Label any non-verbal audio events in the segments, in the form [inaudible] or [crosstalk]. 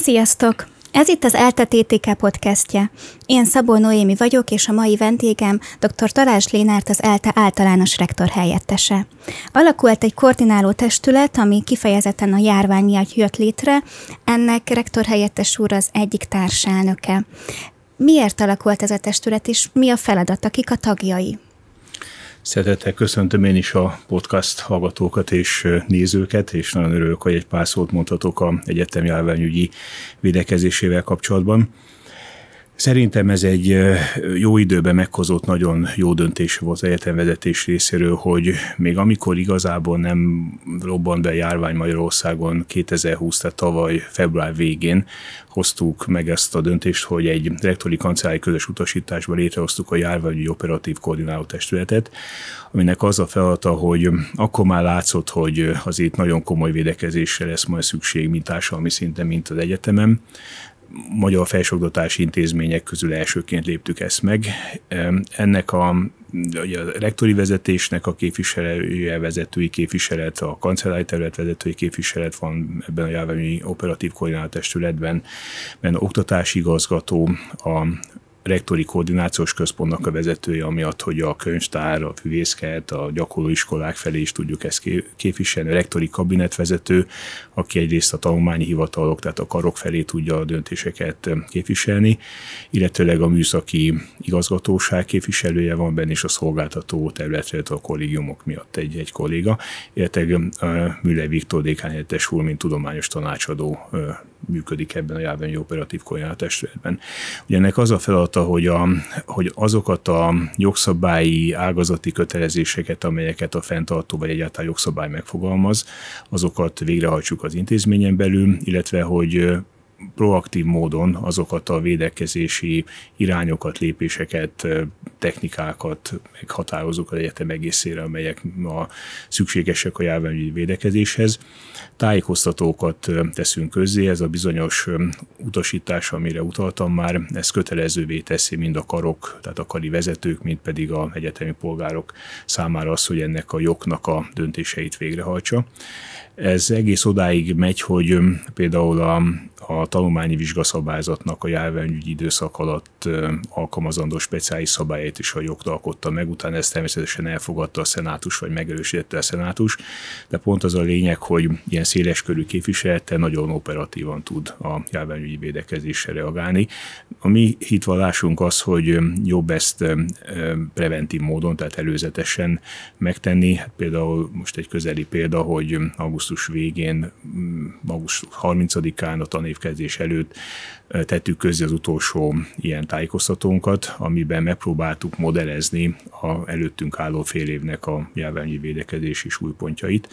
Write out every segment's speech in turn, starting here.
Sziasztok! Ez itt az ELTE TTK podcastje. Én Szabó Noémi vagyok, és a mai vendégem dr. Talás Lénárt, az ELTE általános rektor helyettese. Alakult egy koordináló testület, ami kifejezetten a járvány miatt jött létre. Ennek rektor helyettes úr az egyik társelnöke. Miért alakult ez a testület, és mi a feladat, akik a tagjai? Szeretettel köszöntöm én is a podcast hallgatókat és nézőket, és nagyon örülök, hogy egy pár szót mondhatok a egyetem járványügyi védekezésével kapcsolatban. Szerintem ez egy jó időben meghozott nagyon jó döntés volt az egyetemvezetés részéről, hogy még amikor igazából nem robbant be járvány Magyarországon 2020, tehát tavaly február végén hoztuk meg ezt a döntést, hogy egy rektori kancellári közös utasításban létrehoztuk a járványi operatív koordináló testületet, aminek az a feladata, hogy akkor már látszott, hogy azért nagyon komoly védekezésre lesz majd szükség, mint társadalmi szinten, mint az egyetemem magyar felsőoktatási intézmények közül elsőként léptük ezt meg. Ennek a, a rektori vezetésnek a képviselője, vezetői képviselet, a kancellári terület vezetői képviselet van ebben a járványi operatív koordináltestületben, benne oktatási igazgató, a rektori koordinációs központnak a vezetője, amiatt, hogy a könyvtár, a füvészket, a gyakorlóiskolák felé is tudjuk ezt képviselni, a rektori kabinetvezető, aki egyrészt a tanulmányi hivatalok, tehát a karok felé tudja a döntéseket képviselni, illetőleg a műszaki igazgatóság képviselője van benne, és a szolgáltató területre, a kollégiumok miatt egy, egy kolléga, illetve Müller Viktor dékán úr, mint tudományos tanácsadó működik ebben a járványi operatív koordinátestületben. Ugye ennek az a feladata, hogy, a, hogy azokat a jogszabályi ágazati kötelezéseket, amelyeket a fenntartó vagy egyáltalán jogszabály megfogalmaz, azokat végrehajtsuk az intézményen belül, illetve hogy proaktív módon azokat a védekezési irányokat, lépéseket, technikákat meghatározunk az egyetem egészére, amelyek a szükségesek a járványügyi védekezéshez. Tájékoztatókat teszünk közzé, ez a bizonyos utasítás, amire utaltam már, ez kötelezővé teszi mind a karok, tehát a kari vezetők, mind pedig a egyetemi polgárok számára az, hogy ennek a jognak a döntéseit végrehajtsa. Ez egész odáig megy, hogy például a, a tanulmányi vizsgaszabályzatnak a járványügyi időszak alatt alkalmazandó speciális szabályait is a jogta alkotta meg, utána ezt természetesen elfogadta a szenátus, vagy megerősítette a szenátus, de pont az a lényeg, hogy ilyen széleskörű képviselete nagyon operatívan tud a járványügyi védekezésre reagálni. A mi hitvallásunk az, hogy jobb ezt preventív módon, tehát előzetesen megtenni. Például most egy közeli példa, hogy augusztus végén, augusztus 30-án a tanévkezdés előtt tettük közé az utolsó ilyen tájékoztatónkat, amiben megpróbáltuk modellezni a előttünk álló fél évnek a járványi védekezési súlypontjait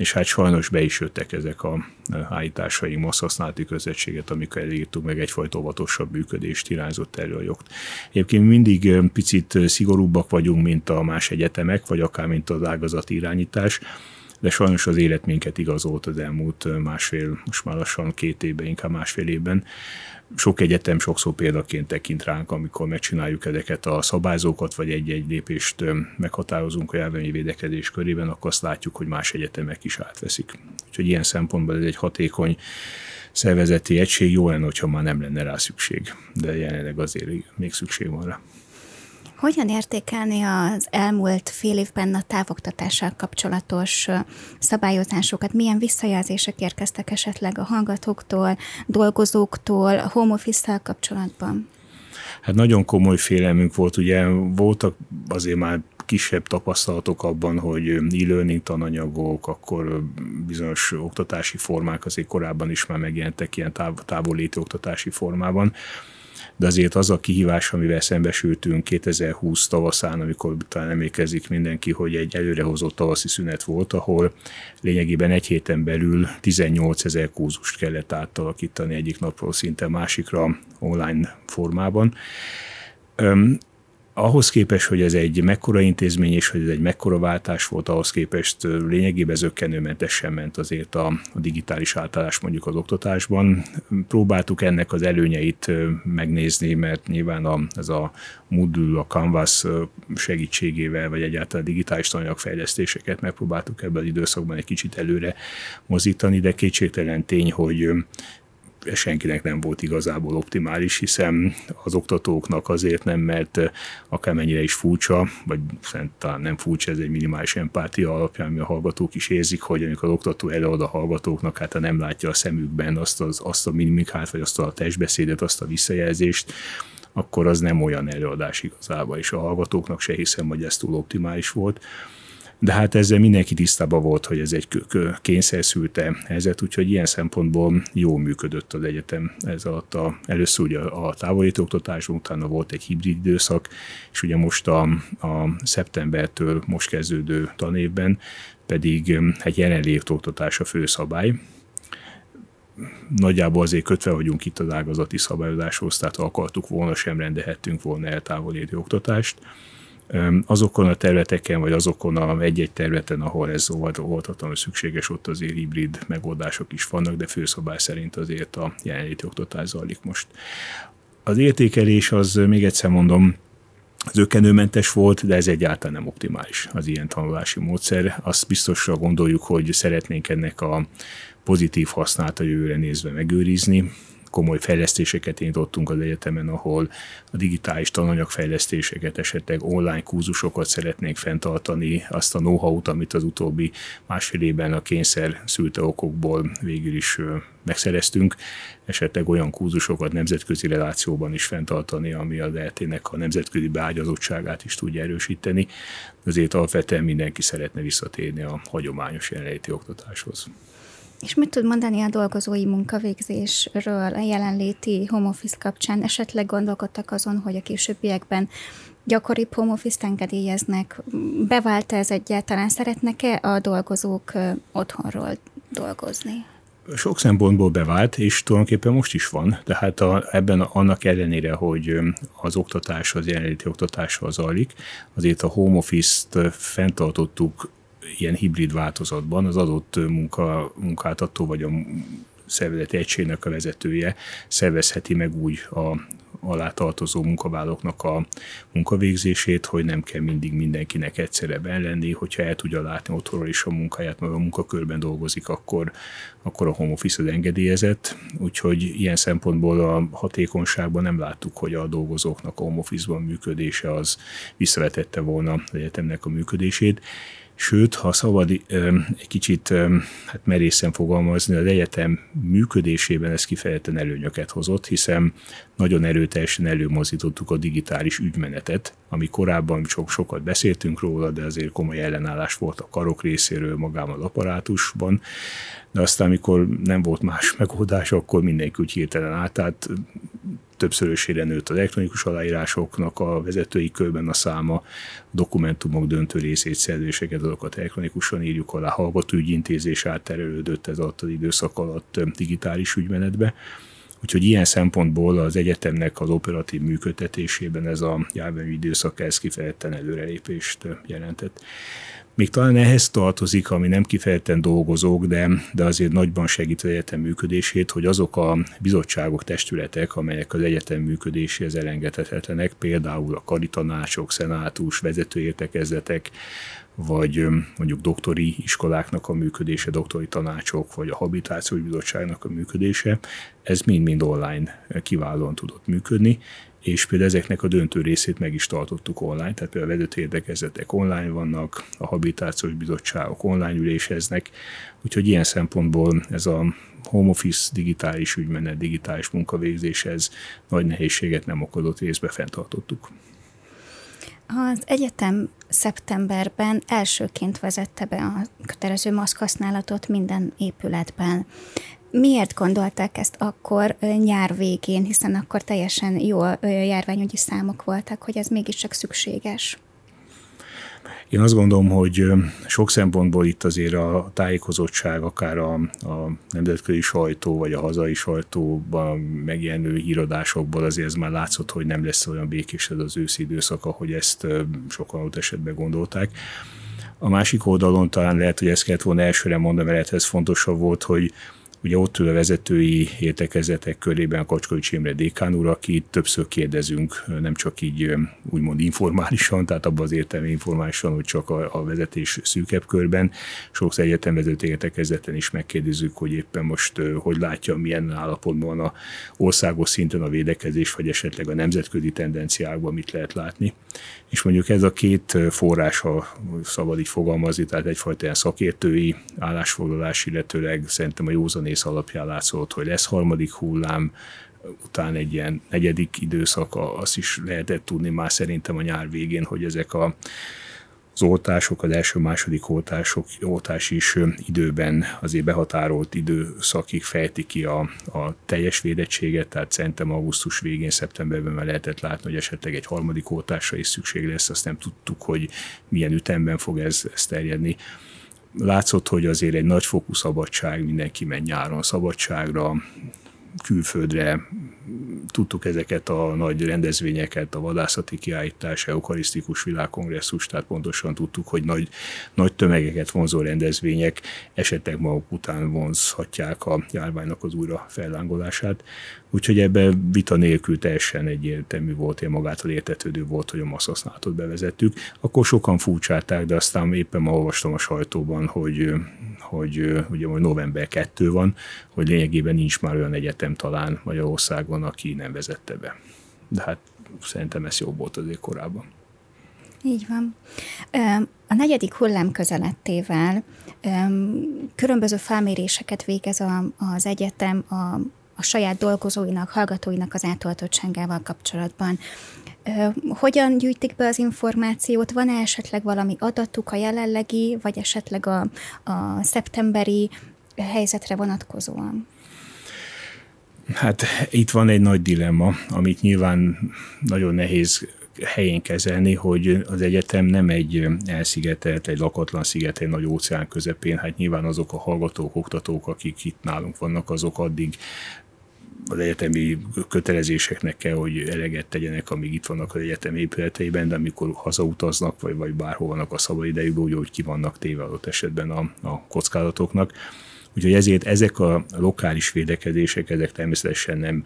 és hát sajnos be is jöttek ezek a állításaink, most használati közösséget, amikor elírtuk meg egyfajta óvatosabb működést irányzott elő a jogt. Egyébként mindig picit szigorúbbak vagyunk, mint a más egyetemek, vagy akár mint az ágazati irányítás, de sajnos az élet minket igazolt az elmúlt másfél, most már lassan két évben, inkább másfél évben. Sok egyetem sokszor példaként tekint ránk, amikor megcsináljuk ezeket a szabályzókat, vagy egy-egy lépést meghatározunk a járványi védekezés körében, akkor azt látjuk, hogy más egyetemek is átveszik. Úgyhogy ilyen szempontból ez egy hatékony szervezeti egység, jó lenne, hogyha már nem lenne rá szükség, de jelenleg azért még szükség van rá. Hogyan értékelni az elmúlt fél évben a távoktatással kapcsolatos szabályozásokat? Milyen visszajelzések érkeztek esetleg a hallgatóktól, dolgozóktól, a home office kapcsolatban? Hát nagyon komoly félelmünk volt, ugye voltak azért már kisebb tapasztalatok abban, hogy e-learning tananyagok, akkor bizonyos oktatási formák azért korábban is már megjelentek ilyen táv- távolléti oktatási formában de azért az a kihívás, amivel szembesültünk 2020 tavaszán, amikor talán emlékezik mindenki, hogy egy előrehozott tavaszi szünet volt, ahol lényegében egy héten belül 18 ezer kurzust kellett átalakítani egyik napról szinte másikra online formában ahhoz képest, hogy ez egy mekkora intézmény, és hogy ez egy mekkora váltás volt, ahhoz képest lényegében zöggenőmentesen ment azért a, a digitális átállás mondjuk az oktatásban. Próbáltuk ennek az előnyeit megnézni, mert nyilván a, ez a Moodle, a Canvas segítségével, vagy egyáltalán digitális tananyagfejlesztéseket megpróbáltuk ebben az időszakban egy kicsit előre mozítani, de kétségtelen tény, hogy senkinek nem volt igazából optimális, hiszen az oktatóknak azért nem, mert akármennyire is furcsa, vagy talán nem furcsa, ez egy minimális empátia alapján, ami a hallgatók is érzik, hogy amikor az oktató előad a hallgatóknak, hát nem látja a szemükben azt, az, azt a minimikát, vagy azt a testbeszédet, azt a visszajelzést, akkor az nem olyan előadás igazából, és a hallgatóknak se hiszem, hogy ez túl optimális volt de hát ezzel mindenki tisztában volt, hogy ez egy kényszerszülte helyzet, úgyhogy ilyen szempontból jó működött az egyetem ez alatt. A, először ugye a távolító oktatás, utána volt egy hibrid időszak, és ugye most a, a szeptembertől most kezdődő tanévben pedig egy jelenlévő oktatás a főszabály, nagyjából azért kötve vagyunk itt az ágazati szabályozáshoz, tehát ha akartuk volna, sem rendelhettünk volna eltávolító oktatást azokon a területeken, vagy azokon a egy-egy területen, ahol ez oltatlanul szükséges, ott azért hibrid megoldások is vannak, de főszabály szerint azért a jelenléti oktatás zajlik most. Az értékelés az, még egyszer mondom, zökenőmentes volt, de ez egyáltalán nem optimális az ilyen tanulási módszer. Azt biztosra gondoljuk, hogy szeretnénk ennek a pozitív használat a jövőre nézve megőrizni, komoly fejlesztéseket indítottunk az egyetemen, ahol a digitális tananyagfejlesztéseket, esetleg online kurzusokat szeretnénk fenntartani, azt a know-how-t, amit az utóbbi másfél évben a kényszer szülte okokból végül is megszereztünk, esetleg olyan kurzusokat nemzetközi relációban is fenntartani, ami az ELT-nek a nemzetközi beágyazottságát is tudja erősíteni. Azért alapvetően mindenki szeretne visszatérni a hagyományos jelenléti oktatáshoz. És mit tud mondani a dolgozói munkavégzésről a jelenléti home office kapcsán? Esetleg gondolkodtak azon, hogy a későbbiekben gyakoribb home office engedélyeznek? Bevált ez egyáltalán? Szeretnek-e a dolgozók otthonról dolgozni? Sok szempontból bevált, és tulajdonképpen most is van. Tehát a, ebben annak ellenére, hogy az oktatás, az jelenléti oktatással zajlik, azért a home office-t fenntartottuk ilyen hibrid változatban. Az adott munka, munkáltató vagy a szervezeti egységnek a vezetője szervezheti meg úgy a alá tartozó munkavállalóknak a munkavégzését, hogy nem kell mindig mindenkinek egyszerre lenni, hogyha el tudja látni otthonról is a munkáját, mert a munkakörben dolgozik, akkor, akkor a home office az engedélyezett. Úgyhogy ilyen szempontból a hatékonyságban nem láttuk, hogy a dolgozóknak a home office-ban működése az visszavetette volna az egyetemnek a működését Sőt, ha szabad egy kicsit hát merészen fogalmazni, az egyetem működésében ez kifejezetten előnyöket hozott, hiszen nagyon erőteljesen előmozdítottuk a digitális ügymenetet, ami korábban sok sokat beszéltünk róla, de azért komoly ellenállás volt a karok részéről magában az apparátusban, de aztán, amikor nem volt más megoldás, akkor mindenki úgy hirtelen átállt, többszörösére nőtt az elektronikus aláírásoknak a vezetői körben a száma, dokumentumok döntő részét, szerzéseket, azokat elektronikusan írjuk alá, hallgatóügyintézés átterelődött ez alatt az időszak alatt digitális ügymenetbe. Úgyhogy ilyen szempontból az egyetemnek az operatív működtetésében ez a járványi időszak ez kifejezetten előrelépést jelentett. Még talán ehhez tartozik, ami nem kifejezetten dolgozók, de, de azért nagyban segít az egyetem működését, hogy azok a bizottságok, testületek, amelyek az egyetem működéséhez elengedhetetlenek, például a karitanácsok, szenátus, vezetőértekezletek, vagy mondjuk doktori iskoláknak a működése, doktori tanácsok, vagy a habitációs bizottságnak a működése, ez mind-mind online kiválóan tudott működni, és például ezeknek a döntő részét meg is tartottuk online, tehát például a vezető érdekezetek online vannak, a habitációs bizottságok online üléseznek, úgyhogy ilyen szempontból ez a home office digitális ügymenet, digitális munkavégzéshez nagy nehézséget nem okozott, részbe fenntartottuk. Az egyetem szeptemberben elsőként vezette be a kötelező maszkhasználatot minden épületben. Miért gondolták ezt akkor nyár végén, hiszen akkor teljesen jó járványügyi számok voltak, hogy ez mégiscsak szükséges? Én azt gondolom, hogy sok szempontból itt azért a tájékozottság, akár a, a nemzetközi sajtó, vagy a hazai sajtóban megjelenő híradásokból azért ez már látszott, hogy nem lesz olyan békés ez az őszi időszak, ahogy ezt sokan ott esetben gondolták. A másik oldalon talán lehet, hogy ezt kellett volna elsőre mondani, mert ez fontosabb volt, hogy Ugye ott ül a vezetői értekezetek körében Kacskovics Imre dékán úr, akit többször kérdezünk, nem csak így úgymond informálisan, tehát abban az értelmi informálisan, hogy csak a, a vezetés szűkebb körben. Sokszor egyetemvezető értekezeten is megkérdezzük, hogy éppen most hogy látja, milyen állapotban van a országos szinten a védekezés, vagy esetleg a nemzetközi tendenciákban mit lehet látni. És mondjuk ez a két forrás, ha szabad így fogalmazni, tehát egyfajta ilyen szakértői állásfoglalás, illetőleg szerintem a józanész alapján látszott, hogy lesz harmadik hullám, után egy ilyen negyedik időszak, azt is lehetett tudni már szerintem a nyár végén, hogy ezek a az oltások, az első-második oltások, oltás is időben azért behatárolt időszakig fejti ki a, a teljes védettséget, tehát szerintem augusztus végén, szeptemberben már lehetett látni, hogy esetleg egy harmadik oltásra is szükség lesz, azt nem tudtuk, hogy milyen ütemben fog ez, ez terjedni. Látszott, hogy azért egy nagyfokú szabadság, mindenki megy nyáron szabadságra, külföldre, tudtuk ezeket a nagy rendezvényeket, a vadászati kiállítás, eukarisztikus világkongresszus, tehát pontosan tudtuk, hogy nagy, nagy tömegeket vonzó rendezvények esetleg maguk után vonzhatják a járványnak az újra fellángolását. Úgyhogy ebbe vita nélkül teljesen egyértelmű volt, én magától értetődő volt, hogy a masszhasználatot bevezettük. Akkor sokan furcsálták, de aztán éppen ma olvastam a sajtóban, hogy, hogy ugye hogy november 2 van, hogy lényegében nincs már olyan egyetem talán Magyarországon, aki nem vezette be. De hát szerintem ez jobb volt azért korábban. Így van. A negyedik hullám közelettével különböző felméréseket végez az egyetem a a saját dolgozóinak, hallgatóinak az átoltottságával kapcsolatban. Hogyan gyűjtik be az információt? Van-e esetleg valami adatuk a jelenlegi, vagy esetleg a, a szeptemberi helyzetre vonatkozóan? Hát itt van egy nagy dilemma, amit nyilván nagyon nehéz helyén kezelni, hogy az egyetem nem egy elszigetelt, egy lakatlan sziget, egy nagy óceán közepén. Hát nyilván azok a hallgatók, oktatók, akik itt nálunk vannak, azok addig az egyetemi kötelezéseknek kell, hogy eleget tegyenek, amíg itt vannak az egyetem épületeiben, de amikor hazautaznak, vagy, vagy bárhol vannak a szabadidejükben, úgy, hogy ki vannak téve adott esetben a, a kockázatoknak. Úgyhogy ezért ezek a lokális védekezések, ezek természetesen nem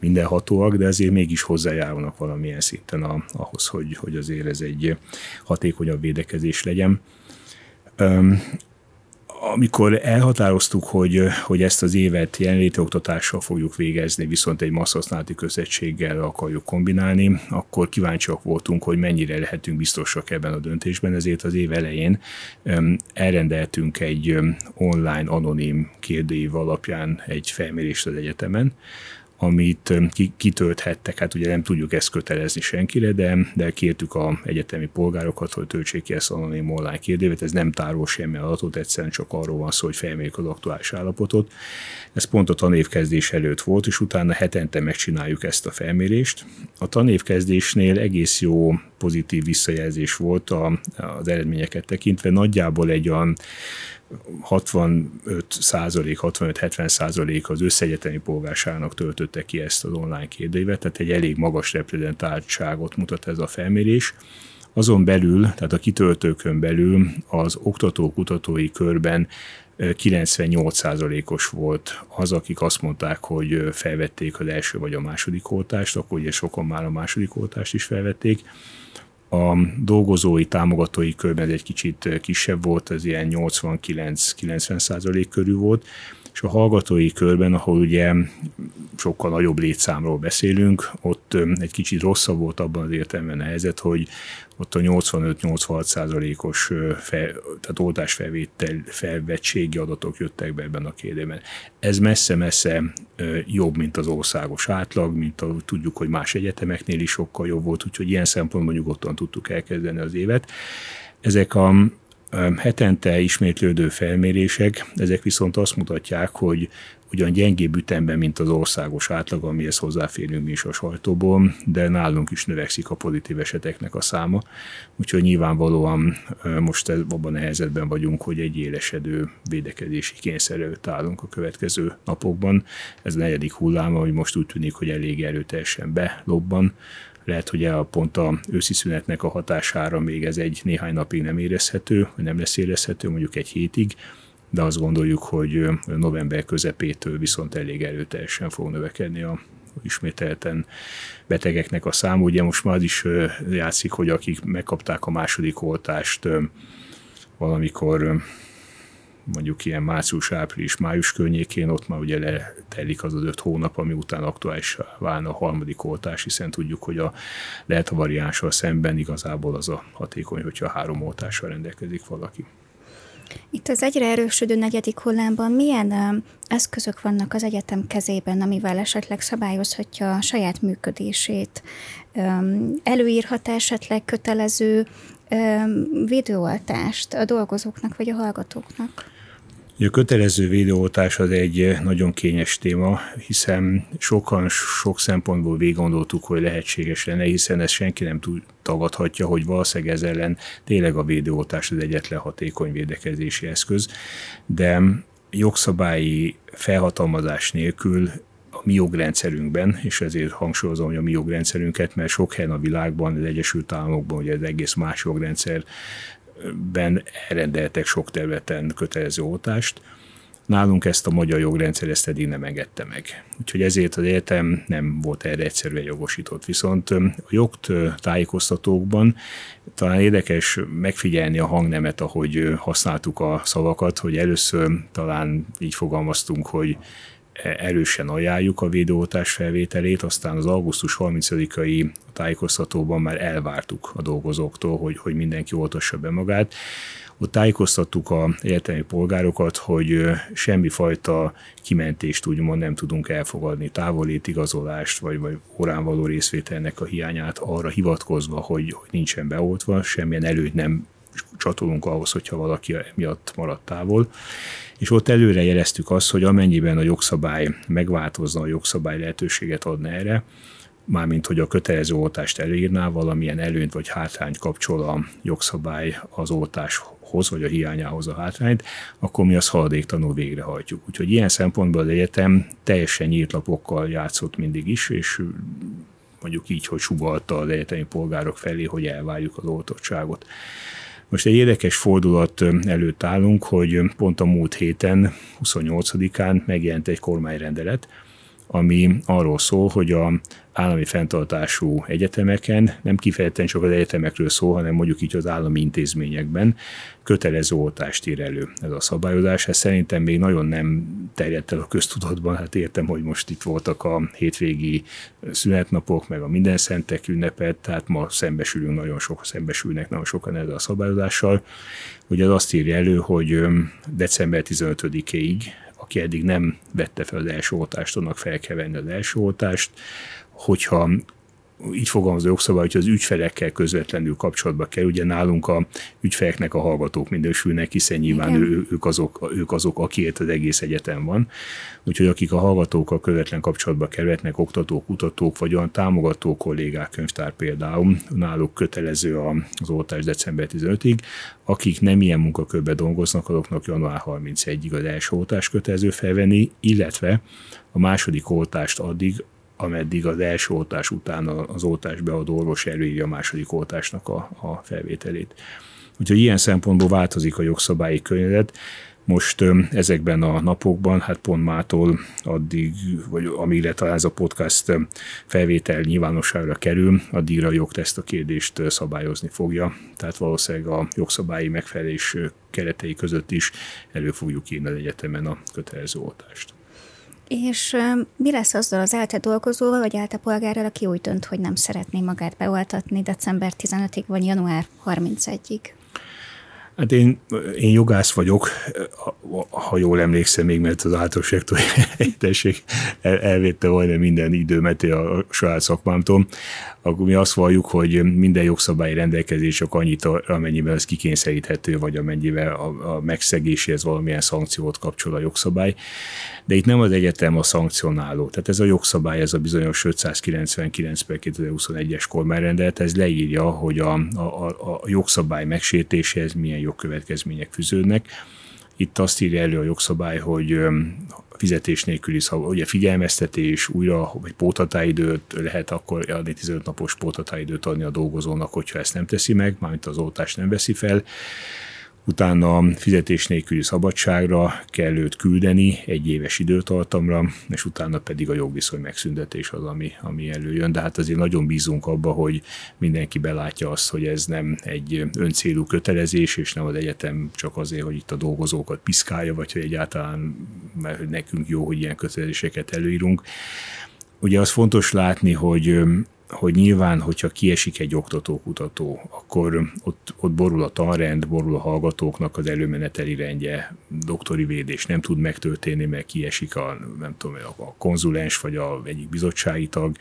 mindenhatóak, de azért mégis hozzájárulnak valamilyen szinten a, ahhoz, hogy, hogy azért ez egy hatékonyabb védekezés legyen amikor elhatároztuk, hogy, hogy ezt az évet jelenléti oktatással fogjuk végezni, viszont egy masszasználati közösséggel akarjuk kombinálni, akkor kíváncsiak voltunk, hogy mennyire lehetünk biztosak ebben a döntésben, ezért az év elején elrendeltünk egy online anonim kérdőív alapján egy felmérést az egyetemen, amit kitölthettek. Hát ugye nem tudjuk ezt kötelezni senkire, de, de kértük a egyetemi polgárokat, hogy töltsék ki ezt anonim online kérdévet. Ez nem tárol semmi adatot, egyszerűen csak arról van szó, hogy felmérjük az aktuális állapotot. Ez pont a tanévkezdés előtt volt, és utána hetente megcsináljuk ezt a felmérést. A tanévkezdésnél egész jó pozitív visszajelzés volt a, az eredményeket tekintve. Nagyjából egy olyan 65 százalék, 65-70 százalék az összegyetemi polgárságnak töltötte ki ezt az online kérdőívet, tehát egy elég magas reprezentáltságot mutat ez a felmérés. Azon belül, tehát a kitöltőkön belül az oktató-kutatói körben 98%-os volt az, akik azt mondták, hogy felvették az első vagy a második oltást, akkor ugye sokan már a második oltást is felvették a dolgozói, támogatói körben egy kicsit kisebb volt, ez ilyen 89-90 százalék körül volt, és a hallgatói körben, ahol ugye sokkal nagyobb létszámról beszélünk, ott egy kicsit rosszabb volt abban az értelemben a helyzet, hogy ott a 85-86 százalékos tehát oltásfelvétel felvettségi adatok jöttek be ebben a kérdében. Ez messze-messze jobb, mint az országos átlag, mint a, tudjuk, hogy más egyetemeknél is sokkal jobb volt, úgyhogy ilyen szempontból nyugodtan tudtuk elkezdeni az évet. Ezek a hetente ismétlődő felmérések, ezek viszont azt mutatják, hogy ugyan gyengébb ütemben, mint az országos átlag, amihez hozzáférünk mi is a sajtóból, de nálunk is növekszik a pozitív eseteknek a száma, úgyhogy nyilvánvalóan most abban a helyzetben vagyunk, hogy egy élesedő védekezési kényszer előtt állunk a következő napokban. Ez a negyedik hullám, hogy most úgy tűnik, hogy elég erőteljesen belobban, lehet, hogy a pont a őszi szünetnek a hatására még ez egy néhány napig nem érezhető, nem lesz érezhető, mondjuk egy hétig, de azt gondoljuk, hogy november közepétől viszont elég erőteljesen fog növekedni a ismételten betegeknek a száma. Ugye most már az is játszik, hogy akik megkapták a második oltást valamikor mondjuk ilyen március, április, május környékén, ott már ugye letelik az az öt hónap, ami után aktuális válna a harmadik oltás, hiszen tudjuk, hogy a delta variánssal szemben igazából az a hatékony, hogyha három oltással rendelkezik valaki. Itt az egyre erősödő negyedik hullámban milyen eszközök vannak az egyetem kezében, amivel esetleg szabályozhatja a saját működését? Um, előírhat esetleg kötelező um, a dolgozóknak vagy a hallgatóknak? A kötelező védőoltás az egy nagyon kényes téma, hiszen sokan sok szempontból végiggondoltuk, hogy lehetséges lenne, hiszen ezt senki nem tud, tagadhatja, hogy valószínűleg ez ellen tényleg a védőoltás az egyetlen hatékony védekezési eszköz, de jogszabályi felhatalmazás nélkül a mi jogrendszerünkben, és ezért hangsúlyozom, hogy a mi jogrendszerünket, mert sok helyen a világban, az Egyesült Államokban, ugye az egész más jogrendszer ben elrendeltek sok területen kötelező oltást. Nálunk ezt a magyar jogrendszer ezt eddig nem engedte meg. Úgyhogy ezért az egyetem nem volt erre egyszerűen jogosított. Viszont a jogt tájékoztatókban talán érdekes megfigyelni a hangnemet, ahogy használtuk a szavakat, hogy először talán így fogalmaztunk, hogy erősen ajánljuk a védőoltás felvételét, aztán az augusztus 30-ai tájékoztatóban már elvártuk a dolgozóktól, hogy, hogy mindenki oltassa be magát. Ott tájékoztattuk a egyetemi polgárokat, hogy semmifajta kimentést úgymond nem tudunk elfogadni, távolétigazolást, vagy, vagy órán való részvételnek a hiányát arra hivatkozva, hogy, hogy nincsen beoltva, semmilyen előtt nem csatolunk ahhoz, hogyha valaki miatt maradt távol. És ott előre jeleztük azt, hogy amennyiben a jogszabály megváltozna, a jogszabály lehetőséget adna erre, mármint hogy a kötelező oltást előírná, valamilyen előnyt vagy hátrányt kapcsol a jogszabály az oltáshoz, vagy a hiányához a hátrányt, akkor mi azt haladéktanul végrehajtjuk. Úgyhogy ilyen szempontból az egyetem teljesen nyílt lapokkal játszott mindig is, és mondjuk így, hogy sugalta az egyetemi polgárok felé, hogy elvárjuk az oltottságot. Most egy érdekes fordulat előtt állunk, hogy pont a múlt héten, 28-án megjelent egy kormányrendelet, ami arról szól, hogy a állami fenntartású egyetemeken, nem kifejezetten csak az egyetemekről szól, hanem mondjuk így az állami intézményekben kötelező oltást ír elő ez a szabályozás. Ez szerintem még nagyon nem terjedt el a köztudatban, hát értem, hogy most itt voltak a hétvégi szünetnapok, meg a minden szentek ünnepet, tehát ma szembesülünk, nagyon sok szembesülnek nagyon sokan ezzel a szabályozással. Ugye az azt írja elő, hogy december 15-ig aki eddig nem vette fel az első oltást, annak fel kell venni az első oltást, hogyha így fogalmaz a jogszabály, hogy az ügyfelekkel közvetlenül kapcsolatba kell. Ugye nálunk a ügyfeleknek a hallgatók minősülnek, hiszen nyilván ő, ők, azok, ők azok, akiért az egész egyetem van. Úgyhogy akik a hallgatókkal közvetlen kapcsolatba kerülhetnek, oktatók, kutatók, vagy olyan támogató kollégák, könyvtár például, náluk kötelező az oltás december 15-ig. Akik nem ilyen munkakörben dolgoznak, azoknak január 31-ig az első oltás kötelező felvenni, illetve a második oltást addig, ameddig az első oltás után az oltás beadó orvos előírja a második oltásnak a, a felvételét. Úgyhogy ilyen szempontból változik a jogszabályi környezet. Most ezekben a napokban, hát pont mától addig, vagy amíg talán ez a podcast felvétel nyilvánosságra kerül, addigra a jogteszt a kérdést szabályozni fogja. Tehát valószínűleg a jogszabályi megfelelés keretei között is elő fogjuk írni az egyetemen a kötelező oltást. És mi lesz azzal az ELTE dolgozóval, vagy ELTE polgárral, aki úgy dönt, hogy nem szeretné magát beoltatni december 15-ig, vagy január 31-ig? Hát én, én jogász vagyok, ha jól emlékszem még, mert az általános rektori [laughs] el, elvétte majdnem minden időmet a saját szakmámtól, akkor mi azt valljuk, hogy minden jogszabályi rendelkezés csak annyit, amennyiben ez kikényszeríthető, vagy amennyiben a, a megszegéséhez valamilyen szankciót kapcsol a jogszabály. De itt nem az egyetem a szankcionáló. Tehát ez a jogszabály, ez a bizonyos 599 per 2021-es kormányrendelet, ez leírja, hogy a, a, a jogszabály megsértéséhez milyen jogkövetkezmények fűződnek. Itt azt írja elő a jogszabály, hogy fizetés nélküli szab, ugye figyelmeztetés, újra, vagy póthatáridőt lehet akkor adni 15 napos póthatáridőt adni a dolgozónak, hogyha ezt nem teszi meg, mármint az oltást nem veszi fel. Utána fizetés nélküli szabadságra kell őt küldeni egy éves időtartamra, és utána pedig a jogviszony megszüntetés az, ami, ami előjön. De hát azért nagyon bízunk abba, hogy mindenki belátja azt, hogy ez nem egy öncélú kötelezés, és nem az egyetem csak azért, hogy itt a dolgozókat piszkálja, vagy hogy egyáltalán mert nekünk jó, hogy ilyen kötelezéseket előírunk. Ugye az fontos látni, hogy hogy nyilván, hogyha kiesik egy oktató-kutató, akkor ott, ott borul a tanrend, borul a hallgatóknak az előmeneteli rendje, doktori védés nem tud megtörténni, mert kiesik a, nem tudom, a konzulens vagy a egyik bizottsági tag,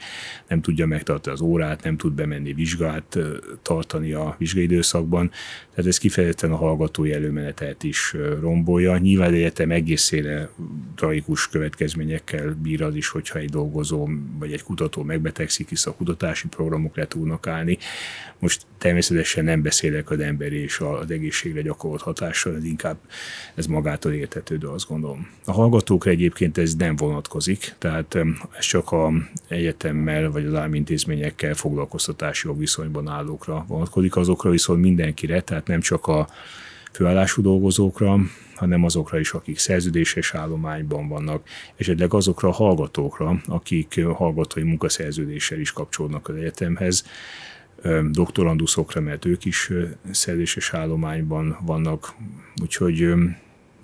nem tudja megtartani az órát, nem tud bemenni vizsgát tartani a vizsgaidőszakban, tehát ez kifejezetten a hallgatói előmenetet is rombolja. Nyilván egyetem egészére tragikus következményekkel bír az is, hogyha egy dolgozó vagy egy kutató megbetegszik, hisz a kutatási programok le tudnak állni. Most természetesen nem beszélek az emberi és az egészségre gyakorolt hatással, ez inkább ez magától értetődő, azt gondolom. A hallgatókra egyébként ez nem vonatkozik, tehát ez csak a egyetemmel vagy az álmintézményekkel foglalkoztatási jogviszonyban állókra vonatkozik, azokra viszont mindenkire, tehát nem csak a főállású dolgozókra, hanem azokra is, akik szerződéses állományban vannak, esetleg azokra a hallgatókra, akik hallgatói munkaszerződéssel is kapcsolódnak az egyetemhez, doktoranduszokra, mert ők is szerződéses állományban vannak, úgyhogy,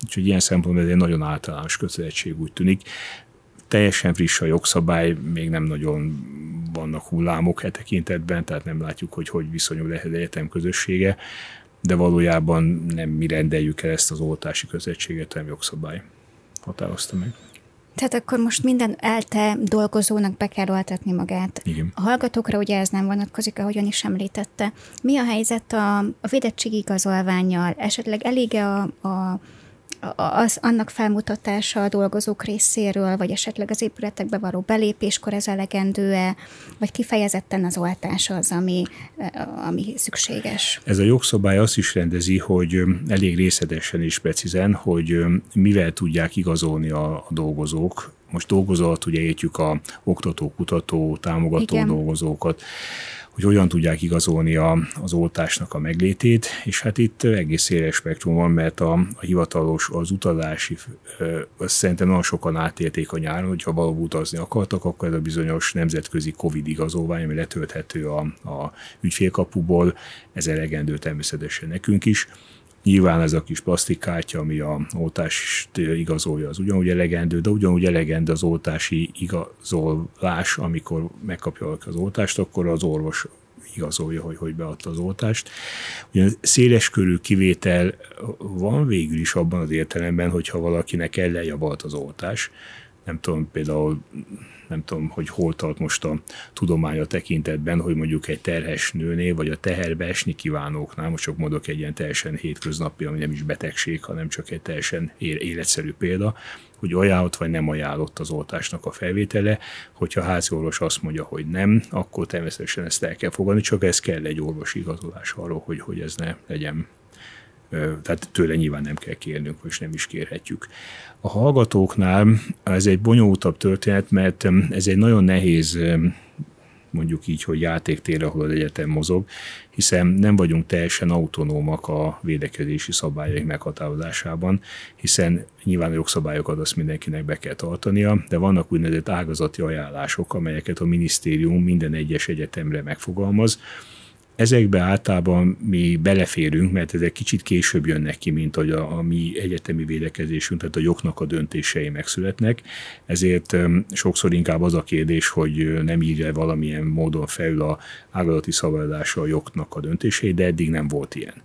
úgyhogy ilyen szempontból ez egy nagyon általános kötelezettség úgy tűnik. Teljesen friss a jogszabály, még nem nagyon vannak hullámok e tekintetben, tehát nem látjuk, hogy hogy viszonyul ehhez egyetem közössége, de valójában nem mi rendeljük el ezt az oltási közelséget, hanem jogszabály határozta meg. Tehát akkor most minden elte dolgozónak be kell oltatni magát. Igen. A hallgatókra ugye ez nem vonatkozik, ahogyan is említette. Mi a helyzet a, a védettségi igazolványjal? Esetleg elég-e a, a az, annak felmutatása a dolgozók részéről, vagy esetleg az épületekbe való belépéskor ez elegendő-e, vagy kifejezetten az oltás az, ami, ami szükséges? Ez a jogszabály azt is rendezi, hogy elég részletesen és precízen, hogy mivel tudják igazolni a, a dolgozók, most dolgozót ugye értjük a oktató, kutató, támogató Igen. dolgozókat, hogy hogyan tudják igazolni a, az oltásnak a meglétét, és hát itt egész széles spektrum van, mert a, a hivatalos, az utazási, azt szerintem nagyon sokan átélték a nyáron, hogyha valahol utazni akartak, akkor ez a bizonyos nemzetközi Covid igazolvány, ami letölthető a, a ügyfélkapuból, ez elegendő természetesen nekünk is. Nyilván ez a kis plastikkártya, ami a oltást igazolja, az ugyanúgy elegendő, de ugyanúgy elegendő az oltási igazolás, amikor megkapja az oltást, akkor az orvos igazolja, hogy hogy beadta az oltást. Ugyan széles körű kivétel van végül is abban az értelemben, hogyha valakinek ellenjavalt az oltás, nem tudom, például nem tudom, hogy hol tart most a tudománya tekintetben, hogy mondjuk egy terhes nőnél, vagy a teherbe esni kívánóknál, most csak mondok egy ilyen teljesen hétköznapi, ami nem is betegség, hanem csak egy teljesen életszerű példa, hogy ajánlott vagy nem ajánlott az oltásnak a felvétele. Hogyha a házi orvos azt mondja, hogy nem, akkor természetesen ezt el kell fogadni, csak ez kell egy orvosi igazolás arról, hogy, hogy ez ne legyen tehát tőle nyilván nem kell kérnünk, és nem is kérhetjük. A hallgatóknál ez egy bonyolultabb történet, mert ez egy nagyon nehéz mondjuk így, hogy játéktér, ahol az egyetem mozog, hiszen nem vagyunk teljesen autonómak a védekezési szabályok meghatározásában, hiszen nyilván a jogszabályokat azt mindenkinek be kell tartania, de vannak úgynevezett ágazati ajánlások, amelyeket a minisztérium minden egyes egyetemre megfogalmaz, Ezekbe általában mi beleférünk, mert ezek kicsit később jönnek ki, mint hogy a, a mi egyetemi védekezésünk, tehát a jognak a döntései megszületnek. Ezért sokszor inkább az a kérdés, hogy nem írja valamilyen módon felül a ágazati szabadulása a jognak a döntései, de eddig nem volt ilyen.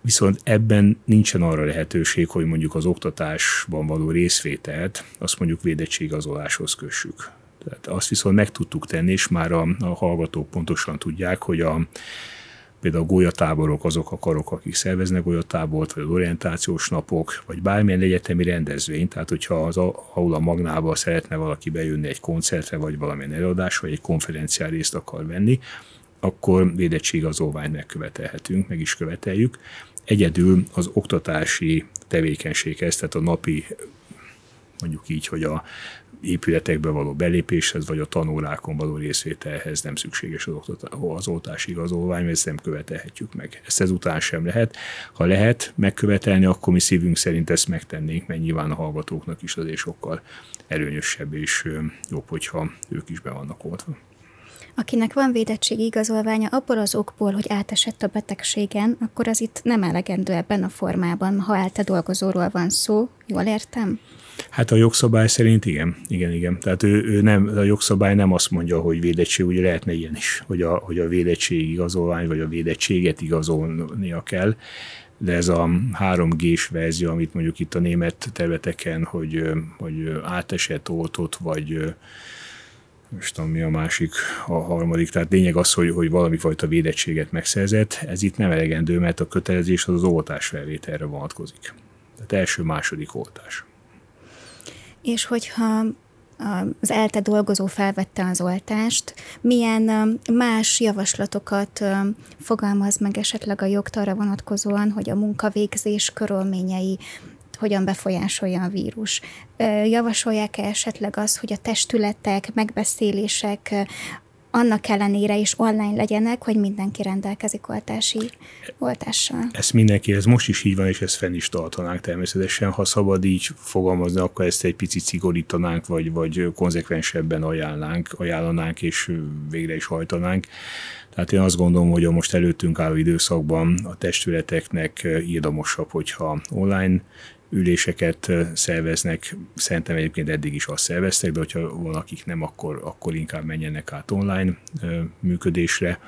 Viszont ebben nincsen arra lehetőség, hogy mondjuk az oktatásban való részvételt, azt mondjuk védettségazoláshoz kössük. Tehát azt viszont meg tudtuk tenni, és már a, a hallgatók pontosan tudják, hogy a, például a golyatáborok azok a karok, akik szerveznek golyatábort, vagy az orientációs napok, vagy bármilyen egyetemi rendezvény, tehát hogyha az aula magnába szeretne valaki bejönni egy koncertre, vagy valamilyen előadás, vagy egy konferencián részt akar venni, akkor védettségazolványt megkövetelhetünk, meg is követeljük. Egyedül az oktatási tevékenységhez, tehát a napi mondjuk így, hogy a épületekbe való belépéshez, vagy a tanórákon való részvételhez nem szükséges az, az oltási igazolvány, mert ezt nem követelhetjük meg. Ezt ezután sem lehet. Ha lehet megkövetelni, akkor mi szívünk szerint ezt megtennénk, mert nyilván a hallgatóknak is azért sokkal előnyösebb és jobb, hogyha ők is be vannak oltva. Akinek van védettségi igazolványa abból az okból, hogy átesett a betegségen, akkor az itt nem elegendő ebben a formában, ha elte dolgozóról van szó. Jól értem? Hát a jogszabály szerint igen, igen, igen. Tehát ő, ő nem, a jogszabály nem azt mondja, hogy védettség, ugye lehetne ilyen is, hogy a, hogy a védettség igazolvány, vagy a védettséget igazolnia kell, de ez a 3G-s verzió, amit mondjuk itt a német területeken, hogy, hogy átesett, oltott, vagy most tudom, mi a másik, a harmadik, tehát lényeg az, hogy, hogy valami fajta védettséget megszerzett, ez itt nem elegendő, mert a kötelezés az az oltás felvételre vonatkozik. Tehát első-második oltás. És hogyha az ELTE dolgozó felvette az oltást, milyen más javaslatokat fogalmaz meg esetleg a jogtarra vonatkozóan, hogy a munkavégzés körülményei hogyan befolyásolja a vírus. Javasolják-e esetleg azt, hogy a testületek, megbeszélések annak ellenére is online legyenek, hogy mindenki rendelkezik oltási oltással. Ez mindenki, ez most is így van, és ezt fenn is tartanánk természetesen. Ha szabad így fogalmazni, akkor ezt egy picit szigorítanánk, vagy, vagy konzekvensebben ajánlánk, ajánlanánk, és végre is hajtanánk. Tehát én azt gondolom, hogy a most előttünk álló időszakban a testületeknek írdamosabb, hogyha online üléseket szerveznek, szerintem egyébként eddig is azt szerveztek, de hogyha valakik nem, akkor, akkor inkább menjenek át online működésre.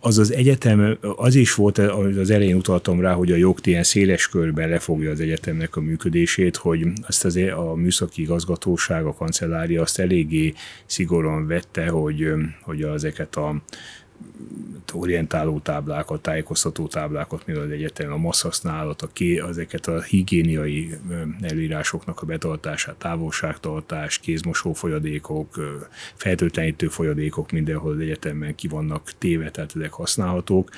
Az az egyetem, az is volt, az elején utaltam rá, hogy a jog ilyen széles körben lefogja az egyetemnek a működését, hogy azt az a műszaki igazgatóság, a kancellária azt eléggé szigorúan vette, hogy, hogy ezeket a orientáló táblákat, tájékoztató táblákat, mint az egyetem, a massz használat, a ké, ezeket a higiéniai előírásoknak a betartását, távolságtartás, kézmosó folyadékok, feltöltlenítő folyadékok mindenhol az egyetemben ki vannak téve, tehát ezek használhatók.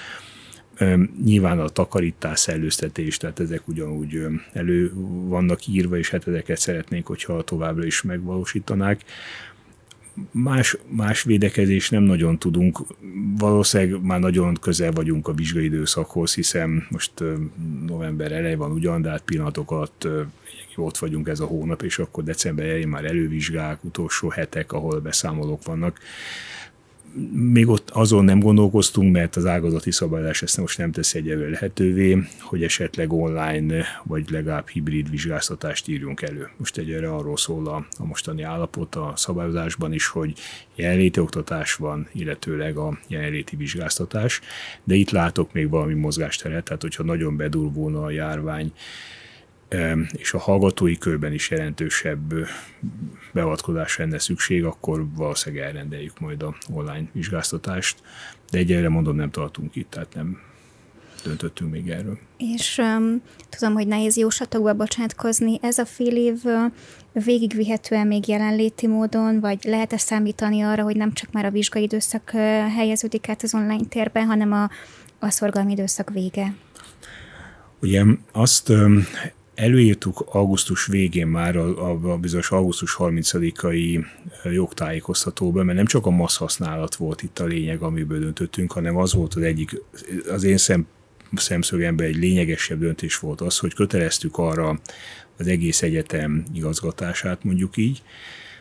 Nyilván a takarítás, szellőztetés, tehát ezek ugyanúgy elő vannak írva, és hát ezeket szeretnénk, hogyha továbbra is megvalósítanák más, más védekezés nem nagyon tudunk. Valószínűleg már nagyon közel vagyunk a vizsgai időszakhoz, hiszen most november elej van ugyan, de hát pillanatok alatt ott vagyunk ez a hónap, és akkor december elején már elővizsgák, utolsó hetek, ahol beszámolók vannak még ott azon nem gondolkoztunk, mert az ágazati szabályozás ezt most nem teszi egyelőre lehetővé, hogy esetleg online vagy legalább hibrid vizsgáztatást írjunk elő. Most egyre arról szól a, a mostani állapot a szabályozásban is, hogy jelenléti oktatás van, illetőleg a jelenléti vizsgáztatás, de itt látok még valami mozgásteret, tehát hogyha nagyon bedurvulna a járvány, és a hallgatói körben is jelentősebb beavatkozás lenne szükség, akkor valószínűleg elrendeljük majd a online vizsgáztatást, de egyelőre mondom, nem tartunk itt, tehát nem döntöttünk még erről. És um, tudom, hogy nehéz jóslatokba bocsátkozni. Ez a fél év végigvihetően még jelenléti módon, vagy lehet-e számítani arra, hogy nem csak már a vizsgai időszak helyeződik át az online térben, hanem a, a szorgalmi időszak vége? Ugye azt előírtuk augusztus végén már a, a, bizonyos augusztus 30-ai jogtájékoztatóban, mert nem csak a massz használat volt itt a lényeg, amiből döntöttünk, hanem az volt az egyik, az én szem, szemszögemben egy lényegesebb döntés volt az, hogy köteleztük arra az egész egyetem igazgatását, mondjuk így,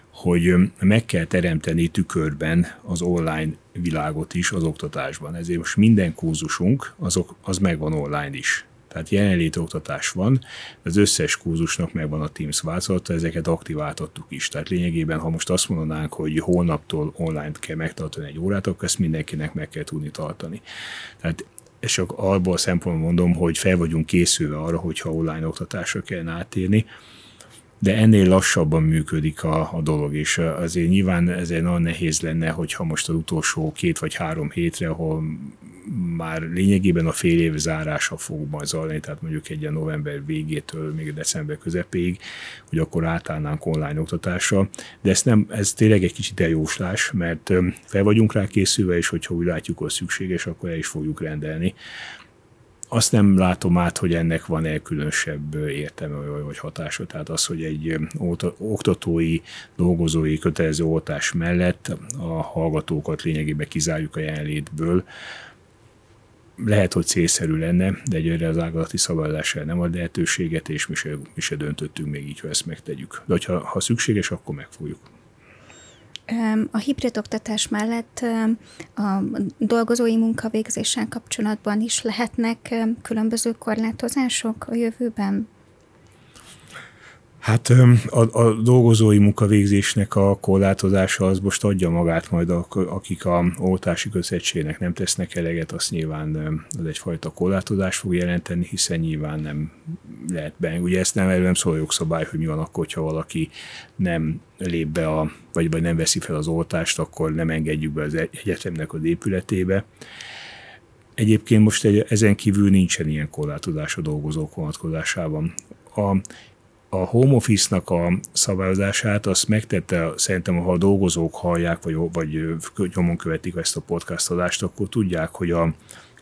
hogy meg kell teremteni tükörben az online világot is az oktatásban. Ezért most minden kurzusunk azok, az megvan online is. Tehát jelenlét oktatás van, az összes kurzusnak megvan a Teams változata, ezeket aktiváltattuk is. Tehát lényegében, ha most azt mondanánk, hogy holnaptól online kell megtartani egy órát, akkor ezt mindenkinek meg kell tudni tartani. Tehát és csak abból a szempontból mondom, hogy fel vagyunk készülve arra, hogyha online oktatásra kell átérni, de ennél lassabban működik a, a dolog, és azért nyilván ezért nagyon nehéz lenne, hogyha most az utolsó két vagy három hétre, ahol már lényegében a fél év zárása fog majd zajlani, tehát mondjuk egy a november végétől még december közepéig, hogy akkor átállnánk online oktatásra, de ez, nem, ez tényleg egy kicsit eljóslás, mert fel vagyunk rá készülve, és hogyha úgy látjuk, hogy szükséges, akkor el is fogjuk rendelni. Azt nem látom át, hogy ennek van-e különösebb értelme vagy hatása. Tehát az, hogy egy oktatói, dolgozói kötelező oltás mellett a hallgatókat lényegében kizárjuk a jelenlétből, lehet, hogy célszerű lenne, de egyre az ágazati szabályozással nem ad lehetőséget, és mi se, mi se döntöttünk még így, hogy ezt megtegyük. De ha, ha szükséges, akkor megfogjuk. A hibrid oktatás mellett a dolgozói munkavégzéssel kapcsolatban is lehetnek különböző korlátozások a jövőben? Hát a, a dolgozói munkavégzésnek a korlátozása az most adja magát majd, a, akik a oltási közegységnek nem tesznek eleget, azt nyilván az egyfajta korlátozás fog jelenteni, hiszen nyilván nem lehet be. Ugye ezt nem, nem szól a jogszabály, hogy mi van akkor, ha valaki nem lép be, a, vagy nem veszi fel az oltást, akkor nem engedjük be az egyetemnek az épületébe. Egyébként most egy, ezen kívül nincsen ilyen korlátozás a dolgozók vonatkozásában. A, a home office-nak a szabályozását azt megtette, szerintem, ha a dolgozók hallják, vagy, vagy nyomon követik ezt a podcastodást, akkor tudják, hogy a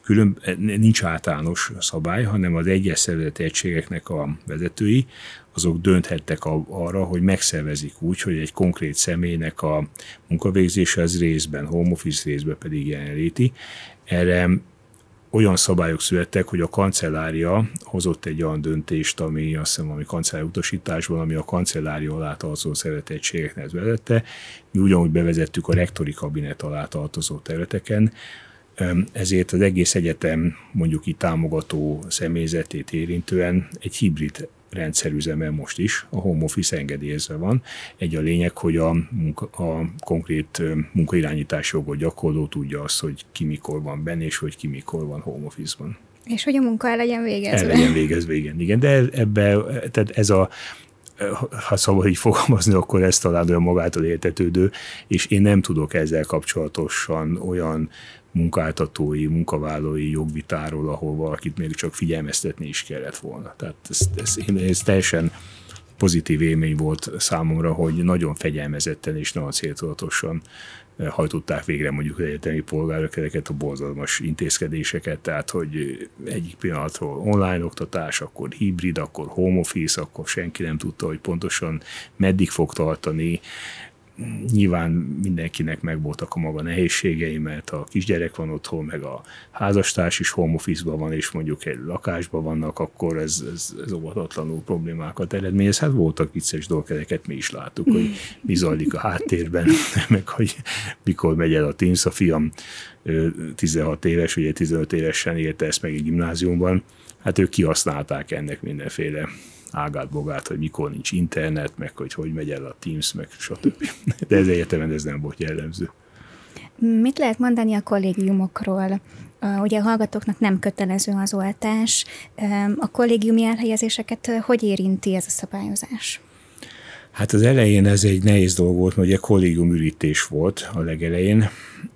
külön, nincs általános szabály, hanem az egyes szervezeti egységeknek a vezetői, azok dönthettek arra, hogy megszervezik úgy, hogy egy konkrét személynek a munkavégzése az részben, home office részben pedig jelenléti. Erre olyan szabályok születtek, hogy a kancellária hozott egy olyan döntést, ami azt hiszem, ami kancellári utasításban, ami a kancellária alá tartozó szervetettségeknek vezette. Mi ugyanúgy bevezettük a rektori kabinet alá tartozó területeken, ezért az egész egyetem mondjuk itt támogató személyzetét érintően egy hibrid rendszerüzeme most is, a home office engedélyezve van. Egy a lényeg, hogy a, munka, a konkrét munkairányítás jogot gyakorló tudja azt, hogy ki mikor van benne, és hogy ki mikor van home office-ban. És hogy a munka el legyen végezve. El legyen végezve, igen. igen. De ebbe, tehát ez a ha szabad így fogalmazni, akkor ez talán olyan magától értetődő, és én nem tudok ezzel kapcsolatosan olyan munkáltatói, munkavállalói jogvitáról, ahol valakit még csak figyelmeztetni is kellett volna. Tehát ez, ez, ez teljesen pozitív élmény volt számomra, hogy nagyon fegyelmezetten és nagyon céltudatosan eh, hajtották végre mondjuk egyetemi polgárok ezeket a borzalmas intézkedéseket, tehát hogy egyik pillanatról online oktatás, akkor hibrid, akkor home office, akkor senki nem tudta, hogy pontosan meddig fog tartani, nyilván mindenkinek megvoltak a maga nehézségei, mert a kisgyerek van otthon, meg a házastárs is home office van, és mondjuk egy lakásban vannak, akkor ez, ez, ez óvatatlanul problémákat eredményez. Hát voltak vicces dolgok, ezeket mi is láttuk, hogy mi zajlik a háttérben, [laughs] meg hogy mikor megy el a Teams. A fiam 16 éves, ugye 15 évesen érte ezt meg egy gimnáziumban, hát ők kihasználták ennek mindenféle ágát bogát, hogy mikor nincs internet, meg hogy hogy megy el a Teams, meg stb. De ez egyetemen ez nem volt jellemző. Mit lehet mondani a kollégiumokról? Ugye a hallgatóknak nem kötelező az oltás. A kollégiumi elhelyezéseket hogy érinti ez a szabályozás? Hát az elején ez egy nehéz dolog volt, mert ugye kollégium ürítés volt a legelején.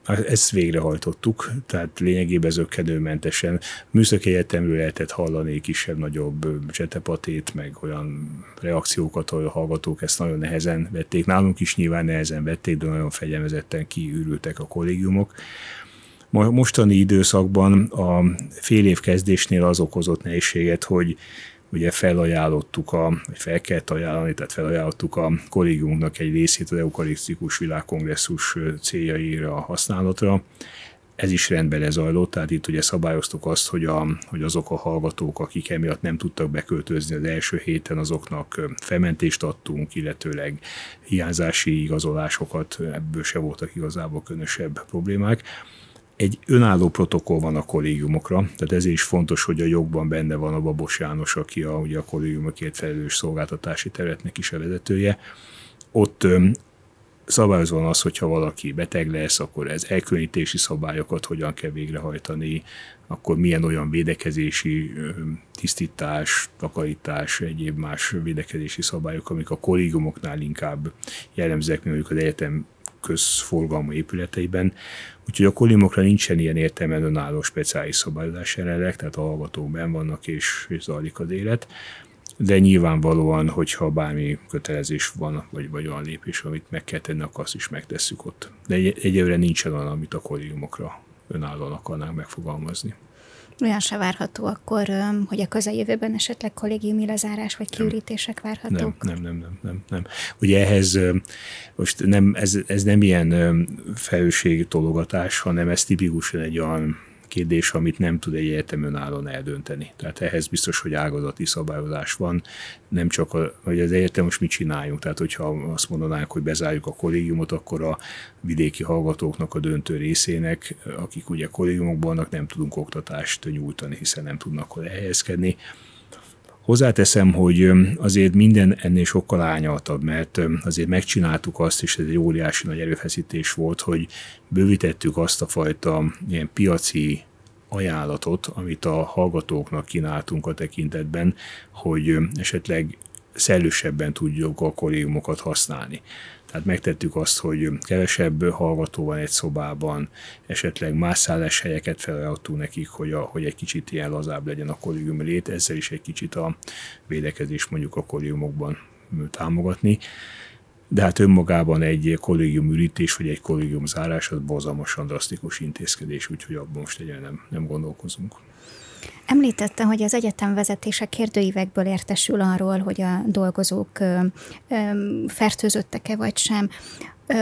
Ezt végrehajtottuk, tehát lényegében zöggenőmentesen. Műszaki egyetemről lehetett hallani kisebb-nagyobb csetepatét, meg olyan reakciókat, ahol a hallgatók ezt nagyon nehezen vették. Nálunk is nyilván nehezen vették, de nagyon fegyelmezetten kiürültek a kollégiumok. Mostani időszakban a fél év kezdésnél az okozott nehézséget, hogy ugye felajánlottuk, a, vagy fel kellett ajánlani, tehát felajánlottuk a kollégiumnak egy részét az eukarisztikus világkongresszus céljaira a használatra. Ez is rendben lezajlott, tehát itt ugye szabályoztuk azt, hogy, a, hogy azok a hallgatók, akik emiatt nem tudtak beköltözni az első héten, azoknak felmentést adtunk, illetőleg hiányzási igazolásokat, ebből se voltak igazából különösebb problémák egy önálló protokoll van a kollégiumokra, tehát ezért is fontos, hogy a jogban benne van a Babos János, aki a, ugye a kollégiumokért felelős szolgáltatási területnek is a vezetője. Ott szabályozva van az, hogyha valaki beteg lesz, akkor ez elkülönítési szabályokat hogyan kell végrehajtani, akkor milyen olyan védekezési tisztítás, takarítás, egyéb más védekezési szabályok, amik a kollégiumoknál inkább jellemzőek, mint mondjuk az egyetem közforgalmú épületeiben. Úgyhogy a kolimokra nincsen ilyen értelmen önálló speciális szabályozás jelenleg, tehát a hallgatók vannak és, és zajlik az élet. De nyilvánvalóan, hogyha bármi kötelezés van, vagy, vagy olyan lépés, amit meg kell tenni, akkor azt is megtesszük ott. De egy, egyelőre nincsen olyan, amit a kollégiumokra önállóan akarnánk megfogalmazni. Olyan se várható akkor, hogy a közeljövőben esetleg kollégiumi lezárás vagy kiürítések várhatók? Nem, nem, nem, nem, nem. nem. Ugye ehhez most nem, ez, ez nem ilyen felelősségtologatás, hanem ez tipikusan egy olyan kérdés, amit nem tud egy egyetem önállóan eldönteni. Tehát ehhez biztos, hogy ágazati szabályozás van, nem csak, a, hogy az egyetem most mit csináljunk. Tehát, hogyha azt mondanánk, hogy bezárjuk a kollégiumot, akkor a vidéki hallgatóknak a döntő részének, akik ugye kollégiumokban vannak, nem tudunk oktatást nyújtani, hiszen nem tudnak akkor elhelyezkedni. Hozzáteszem, hogy azért minden ennél sokkal ányaltabb, mert azért megcsináltuk azt, és ez egy óriási nagy erőfeszítés volt, hogy bővítettük azt a fajta ilyen piaci ajánlatot, amit a hallgatóknak kínáltunk a tekintetben, hogy esetleg szellősebben tudjuk a kollégiumokat használni. Tehát megtettük azt, hogy kevesebb hallgató van egy szobában, esetleg más helyeket felajánlottunk nekik, hogy, a, hogy egy kicsit ilyen lazább legyen a kollégium lét, ezzel is egy kicsit a védekezés mondjuk a kollégiumokban támogatni. De hát önmagában egy kollégium ürítés vagy egy kollégium zárás az borzalmasan drasztikus intézkedés, úgyhogy abban most egyre nem, nem gondolkozunk. Említette, hogy az egyetem vezetése kérdőívekből értesül arról, hogy a dolgozók fertőzöttek-e vagy sem.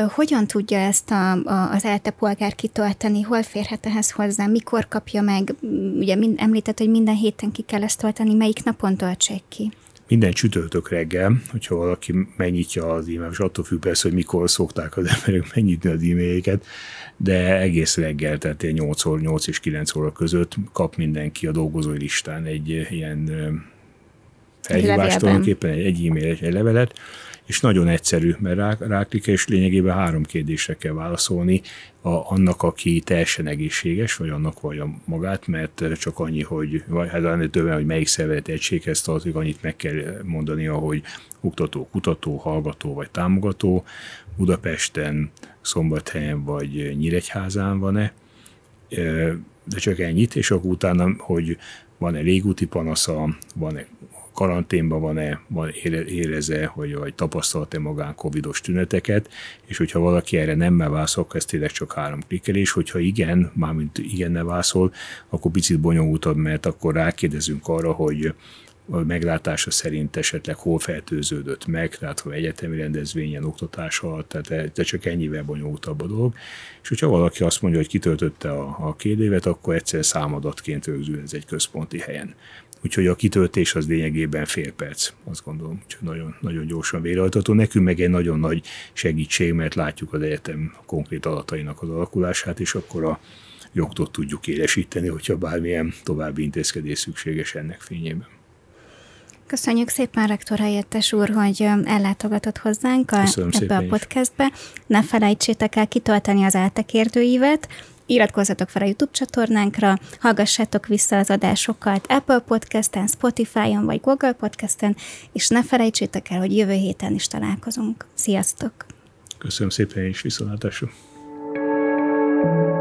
Hogyan tudja ezt a, a, az ELTE polgár kitölteni? Hol férhet ehhez hozzá? Mikor kapja meg? Ugye említett, hogy minden héten ki kell ezt tölteni. Melyik napon töltsék ki? Minden csütörtök reggel, hogyha valaki megnyitja az e-mail, és attól függ persze, hogy mikor szokták az [laughs] emberek megnyitni az e-mailjeket, de egész reggel, tehát 8, 8 és 9 óra között kap mindenki a dolgozói listán egy ilyen felhívást, tulajdonképpen egy, egy e-mail, egy levelet, és nagyon egyszerű, mert rá, és lényegében három kérdésre kell válaszolni a, annak, aki teljesen egészséges, vagy annak vagy a magát, mert csak annyi, hogy, vagy hát annyi többen, hogy melyik szervezet egységhez tartozik, annyit meg kell mondani, hogy oktató, kutató, hallgató vagy támogató, Budapesten, Szombathelyen vagy Nyíregyházán van-e, de csak ennyit, és akkor utána, hogy van-e légúti panasza, van-e karanténban van-e, van, éreze, hogy vagy tapasztalta magán covidos tüneteket, és hogyha valaki erre nem válaszol, akkor ez tényleg csak három klikkelés, hogyha igen, mármint igenne válaszol, akkor picit bonyolultabb, mert akkor rákérdezünk arra, hogy meglátása szerint esetleg hol fertőződött meg, tehát hogy egyetemi rendezvényen, oktatás alatt, tehát de csak ennyivel bonyolultabb a dolog. És hogyha valaki azt mondja, hogy kitöltötte a, a kérdévet, akkor egyszer számadatként rögzül ez egy központi helyen. Úgyhogy a kitöltés az lényegében fél perc, azt gondolom, hogy nagyon, nagyon gyorsan végrehajtható. Nekünk meg egy nagyon nagy segítség, mert látjuk az egyetem konkrét adatainak az alakulását, és akkor a jogtot tudjuk élesíteni, hogyha bármilyen további intézkedés szükséges ennek fényében. Köszönjük szépen, rektor helyettes úr, hogy ellátogatott hozzánk a, ebbe a podcastbe. Ne felejtsétek el kitölteni az áltakérdőívet, Iratkozzatok fel a YouTube csatornánkra, hallgassátok vissza az adásokat Apple Podcasten, Spotify-on vagy Google Podcasten, és ne felejtsétek el, hogy jövő héten is találkozunk. Sziasztok! Köszönöm szépen, és viszontlátásra! thank you